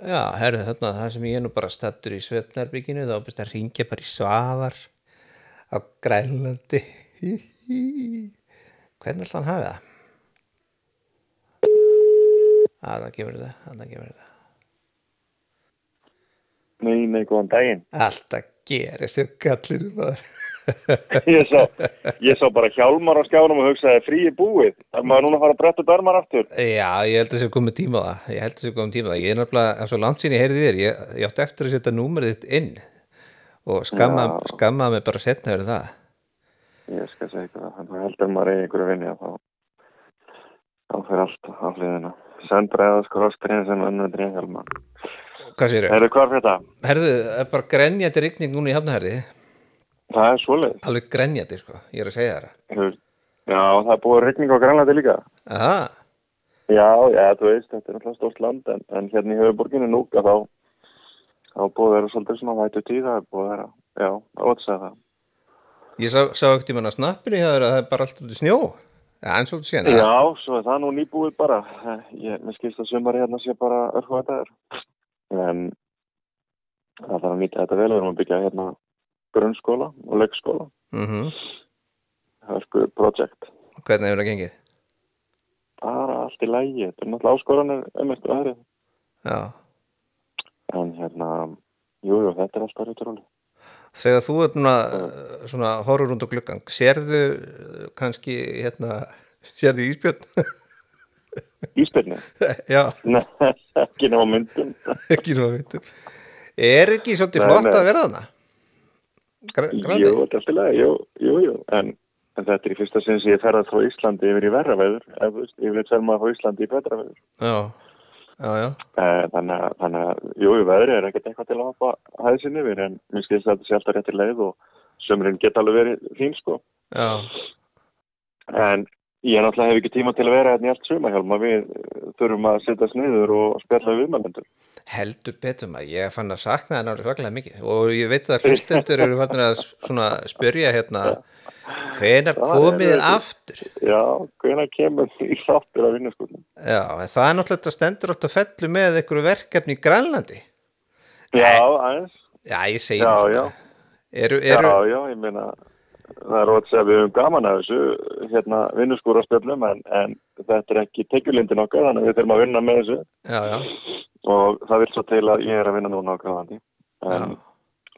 Já, herðu þarna, það sem ég er nú bara stattur í svefnarbygginu, þá best að ringja bara í svafar á Grænlandi. Hvernig ætla hann hafi það? Að það það, að það gefur það. Nei, nei, góðan daginn. Alltaf gerist þér gallinu maður. Ég sá, ég sá bara hjálmar á skjánum og hugsaði frí er búið. Það maður núna að fara að bretta upp örmar aftur. Já, ég held að það sé komið tíma það. Ég held að það sé komið tíma það. Ég er náttúrulega, það er svo langt sín ég heyrði þér. Ég, ég átti eftir að setja númerið þitt inn og skamma, skammaði mig bara setna verið það. Ég skal segja ykkur það. Þannig að heldur maður eigi einhverju vinni að þá, þá fyrir allt á hliðina. Sendræðas krosstrinn sem önnur er? Herðu, er bara grenjandi rigning núna í hafnaherði. Það er svoleið. Alveg grenjandi, sko. Ég er að segja það. Já, það er búið rigning á Grænlandi líka. Aha, Já, já, þú veist, þetta er náttúrulega stórt land en, en hérna í höfuborginu núka þá þá er búið að vera svolítið svona vætu tíð það er búið að vera, já, það var að segja það. ég sá, sá ekkert í manna snappinu hjá þér að það er bara allt út í snjó. Já, eins og þú séna. Já, svo er það nú nýbúið bara. Ég, mér skilst að sumari hérna sé bara örfu að það er. En það þarf að nýta þetta vel. Við erum að byggja hérna grunnskóla og leikskóla. Mm Það er sko projekt. Hvernig hefur það gengið? Bara allt í lægi. Þetta er náttúrulega áskoranir um eftir aðrið. Já. En hérna, jú, jú, þetta er alltaf reytur Þegar þú ert núna svona horfur rúnd á gluggang, sérðu uh, kannski, hérna, sérðu íspjörn? Íspilni? Já, Nei, ekki ná myndum. ekki að veitum. Er ekki svolítið flott að vera þarna? Gra- Jú, Grandi? þetta er alltaf lægi, jú, jú, jú. En, en þetta er í fyrsta sinn sem ég ferðast frá Íslandi yfir í verra veður. Ef, þú veist, Ég vil maður frá Íslandi í betra veður. Já, já, já. Eh, Þannig að, þannig að, jú, veðri er ekkert eitthvað til að hoppa hæðsinn yfir, en mér skilst að þetta sé alltaf réttir leið og sömurinn geta alveg verið fín, sko. Já, En ég náttúrulega hef ekki tíma til að vera hérna í allt sumahjálma, við eh, þurfum að setja sniður og spjalla við viðmælendur. heldur betur maður. Ég fann að sakna það náttúrulega svaklega mikið og ég veit að hlustendur eru farin að spyrja hérna hvenar Það komið er- þið aftur? Já, hvenær kemur í þáttur af vinnaskólum? Já, en það er náttúrulega þetta stendur átt að fellu með einhverju verkefni í Grænlandi. Já, aðeins. Já, ég segi Já, nú svona. já. Já, já, ég meina, það er ótt að að við höfum gaman af þessu, hérna, vinnuskúraspjöllum, en, en þetta er ekki tekjulindin okkar, þannig að við þurfum að vinna með þessu já, já, og það vil svo til að ég er að vinna núna á Grænlandi. En,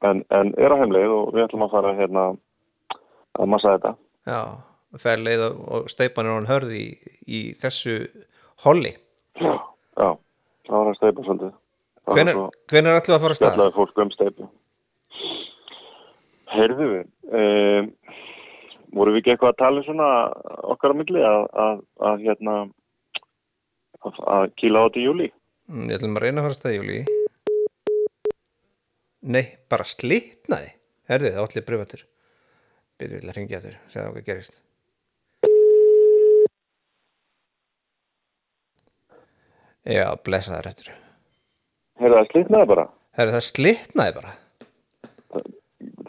en, en er á heimleið og við ætlum að fara hérna að massa þetta. já, fer leið og, steipan er hann hörð í, í þessu holli. Já, já, það var að steipa svolítið. Hvenær ætlum við að fara að stað? spjallaði fólk um steipu. Heyrðu við, um, voru við ekki eitthvað að tala um svona okkar á milli að, að, að hérna að, að kýla á þetta í júli? Mm, Ég ætlum að reyna að fara að stað í júli. Nei, bara slitnaði. Herði, það allir privatur. Byrju vil að ringja þér, segja hvað gerist. Já, blessa það réttur. Heyrðu það slitnaði bara. Herði, það slitnaði bara.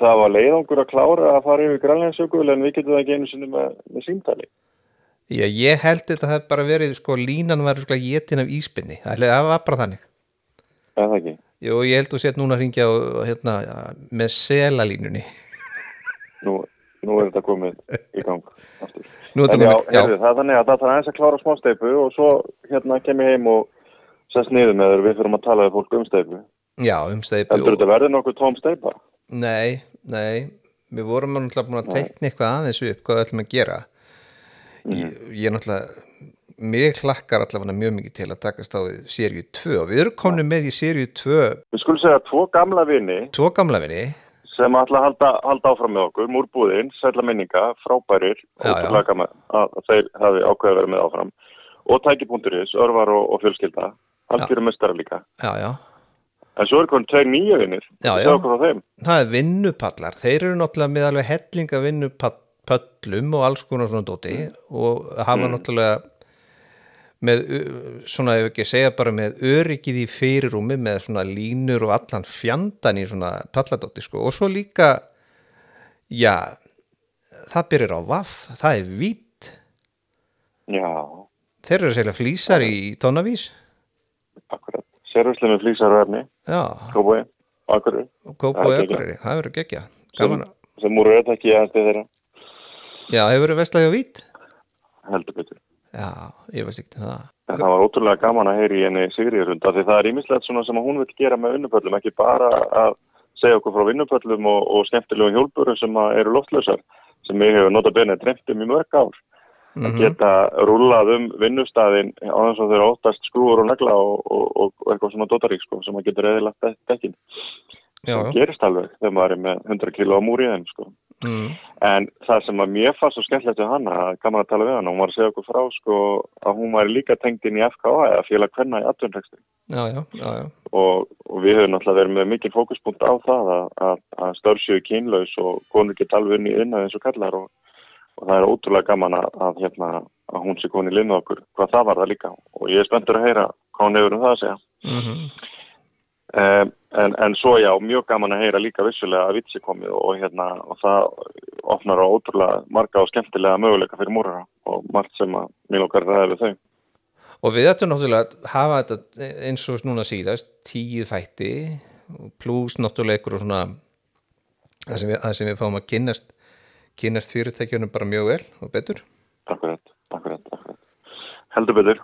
Það var leiðangur að klára að fara yfir grænleinsjökul en við getum það ekki einu sinni með, með símtali. Já, ég held þetta hef bara verið, sko, línan var sko jétin af íspinni. Það það var bara þannig. Er það ekki? Jú, ég held þú sétt núna að ringja og, og, hérna, með selalínunni. Nú, nú er þetta komið í gang aftur. Nú er þetta já, komið- já. heyrðu, það er þannig að það þarf aðeins að klára smá steipu og svo hérna kem ég heim og sest niður með þér við þurfum að tala við fólk um steipu. Já, um steipu. Þetta verður nokkuð tóm steipa? Nei, nei, við vorum náttúrulega búin að teikna eitthvað aðeins upp hvað við ætlum að gera. Ég, ég er náttúrulega, mig hlakkar allavega mjög mikið til að takast á seríu 2 og við erum komin með í seríu 2 Við skulum segja tvo gamla vini tvo gamla vinni. sem ætla að halda, halda áfram með okkur, múrbúðin, sætla minninga, frábærir, Já, já. að, þeir hafi ákveðið að vera með áfram og tæki.is, örvar og, og fjölskylda, algjörum mestara líka. Já, já, En svo er konum tveir nýja vinir, Já, já. það okkur á þeim. það er vinnupallar. Þeir eru náttúrulega með alveg hellinga vinnupallum og alls konar svona dóti og hafa náttúrulega með, svona ef ekki segja bara með öryggið í fyrirrúmi með svona línur og allan fjandan í svona palladóti sko og svo líka já það byrjar á vaff, það er vít Já, þeir eru segja flýsar í tónavís akkurat. Sérvæslega með flýsar og efni, já, kópói, akkurir, Kópó Það og er geggjað. Akureyri, það verður gaman, að- sem úr auðvitað ekki þeirra, já, hefur verið vestlægi á vít? Heldur betur. já, ég veist ekki það. En það var ótrúlega gaman að heyri henni Sigriðurund af því það er ímislegt svona sem hún vil gera með vinnupöllum, ekki bara að segja okkur frá vinnupöllum og, og skemmtilegum hjólburum sem eru loftlausar sem ég hefur nota benið dreymt um í mörg ár. Að Mhm. geta rúlað um vinnustæðin á þess að þeirra óttast skrúur og negla og, og, og, eitthvað svona dotarík sko, sem að getur eðilagt dekkin. Það gerist alveg þegar maður er með 100 kilo á múri þeim sko. mm, En það sem að mér fannst svo skemmtilegt við hana, gaman að tala við hana, hún var að segja okkur frá sko að hún var líka tengd inn í FKA eða félag hvenna í atvinnrekstri já, já, já, já. og, og við höfum náttúrulega verið með mikið fókuspunkt á það að, að, að störfsjöu kynlaus og konur geta alveg inn í innað eins og kallar og, og það er ótrúlega gaman að, að, hérna, að hún sé koni linna okkur hvað það var það líka og ég er spenntur að heyra hvað hún hefur um það að segja. Mm Um, en, en svo já, mjög gaman að heyra líka vissulega að vitsi komið og, hérna, og það opnar á ótrúlega marga og skemmtilega möguleika fyrir múrara og margt sem að mér okkar ræði við þau. og við ættum náttúrulega að hafa þetta eins og núna síðast tíu þætti pluss náttúrulega ykkur og svona það sem við, það sem við fáum að kynnast kynnast fyrirtækjunum bara mjög vel og betur. Akkurat, akkurat, akkurat. Heldur betur,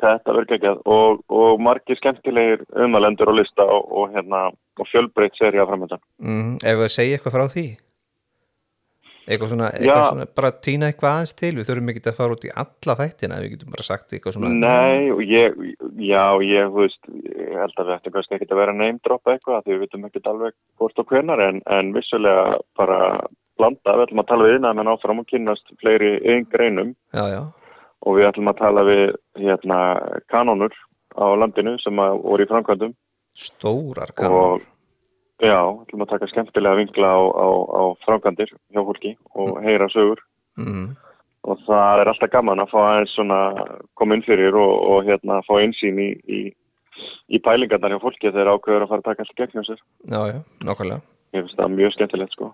þetta verður ekki og, og margir skemmtilegir umalendur og lista og, og, hérna, og fjölbreytt seri að framöndan. mm, ef við segja eitthvað frá því? Eitthvað svona, eitthvað svona bara týna eitthvað aðeins til, við þurfum ekki að fara út í alla þættina, við getum bara sagt eitthvað svona. Nei, og ég, já, ég, þú veist, ég held að við ættum kannski ekki að vera neymdroppa eitthvað því við vitum ekki alveg hvort og hvenar en, en vissulega bara blanda, við ætlum að tala við innan en áfram og kynnast fleiri einn greinum já, já, og við ætlum að tala við hérna kanónur á landinu sem voru í framkvæmdum. Stórar kannar og já, ætlum að taka skemmtilega vinkla á, á, á framkvæmdir hjá fólki og heyra sögur. Mm, og það er alltaf gaman að fá aðeins svona koma inn fyrir og, og hérna fá einsýn í, í, í pælingarnar hjá fólki þegar ákveður að fara að taka allir gegn hjá sér. já, já, nákvæmlega. Ég finnst það mjög skemmtilegt sko.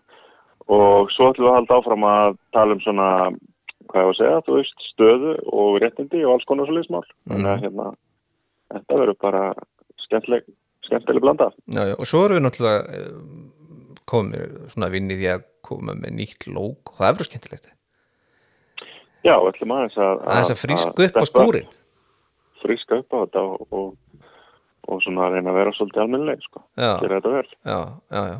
Og svo ætlum við að halda áfram að tala um svona, hvað ég var að segja, þú veist, stöðu og réttindi og alls konar svo liðsmál. Þannig að hérna, þetta verður bara skemmtileg, skemmtileg blanda. já, já, og svo erum við náttúrulega eh, komið svona vinnið í að koma með nýtt lók og það er verið skemmtilegt. Já, við ætlum aðeins að... aðeins að fríska upp á skúrin Fríska upp á þetta og, og, og svona reyna að vera svolítið almennileg, sko. já, já, já,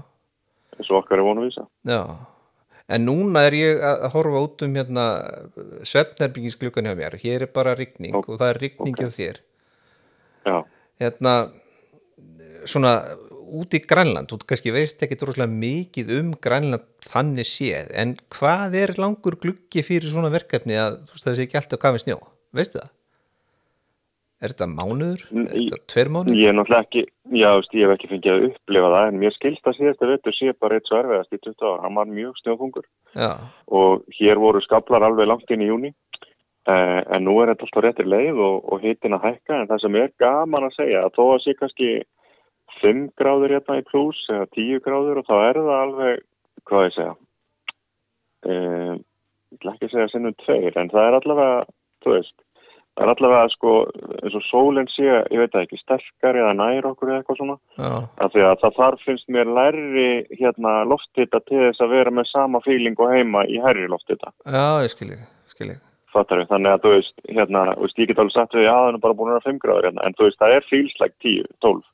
og okkar er vonu vísa. Já, en núna er ég að horfa út um hérna svefnherbyggingsklukkan hjá mér, hér er bara rigning Ok, og það er rigning ok. hjá þér Já. hérna svona út í Grænland, þú kannski veist ekki droslega mikið um Grænland þannig séð, en hvað er langur gluggi fyrir svona verkefni að þú veist það sé ekki alltaf kafið snjó, veistu það? Er þetta mánuður? Er þetta tveir mánuður? Ég er náttúrulega ekki, já, ég hef ekki fengið að upplifa það, en mér skilst að síðasta vettur sé bara eitt svo erfiðast í 20 ára, hann var mjög snjófungur Já, og hér voru skablar alveg langt inn í júni, eh, en nú er þetta alltaf réttir leið og, og hitin að hækka, en það sem er gaman að segja, að þó að sé kannski 5 gráður hérna í pluss eða 10 gráður og þá er það alveg, hvað ég segja, eh, ég ætla ekki að segja sinnum tveir, en það er allavega, þú veist, Það er allavega sko, eins og sólinn sé, ég veit ekki, sterkari eða nær okkur eða eitthvað svona. því að það þarf finnst mér lærri hérna lofthita til þess að vera með sama fíling og heima í hærri lofthita. já, ég skil ég, skil ég Fattar við, þannig að þú veist, hérna, veist, ég get alveg sagt við, já, það er bara búin að vera 5 gráður hérna, en þú veist, það er fílslægt 10, 12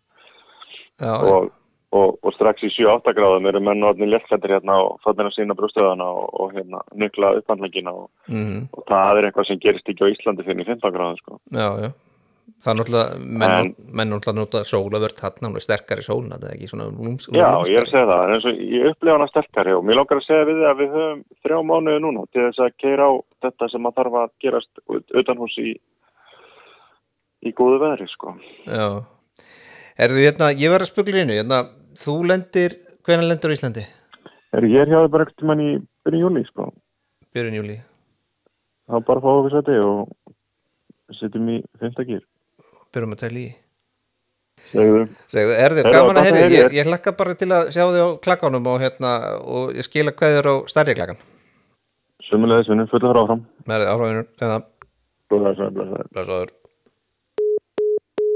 Já, og, og, og strax í 7-8 gráðum eru menn og allir léttklættir hérna og fattir að sína brústöðana og, og hérna nykla upphandlingina og, mm, og það er eitthvað sem gerist ekki á Íslandi fyrir 15 gráðum, sko. já, já Það er náttúrulega, menn, En- menn náttúrulega nota þarna, hún er sterkari sólna, það er ekki svona lúms, Já, ég er að segja það, en eins og ég upplifa hana sterkari og mér langar að segja við að við höfum þrjá mánuði núna til þess að keira á þetta sem að þarf að gerast ut- utanhús í, í góðu veðri, sko. Já Erðu, hérna, ég var að spugla hérna, þú lendir, hvenær lendur Íslandi? Er ég er hjá þið bara ekkert mann í byrjun júli, sko. Björn Júli Það er bara að fá okkur sæti og setjum í fymtakýr. Björnum að tala í Segðu. Segðu, erðu, Heyrðu, gaman að heyri, ég, þér. ég hlakka bara til að sjá þig á klakkanum og hérna, og ég skila hvað þér á stærri klakkan Sumulegðis vinnum, fulla frá áfram. með áhrifinu, segða, Blessaður, blessaður. blessaður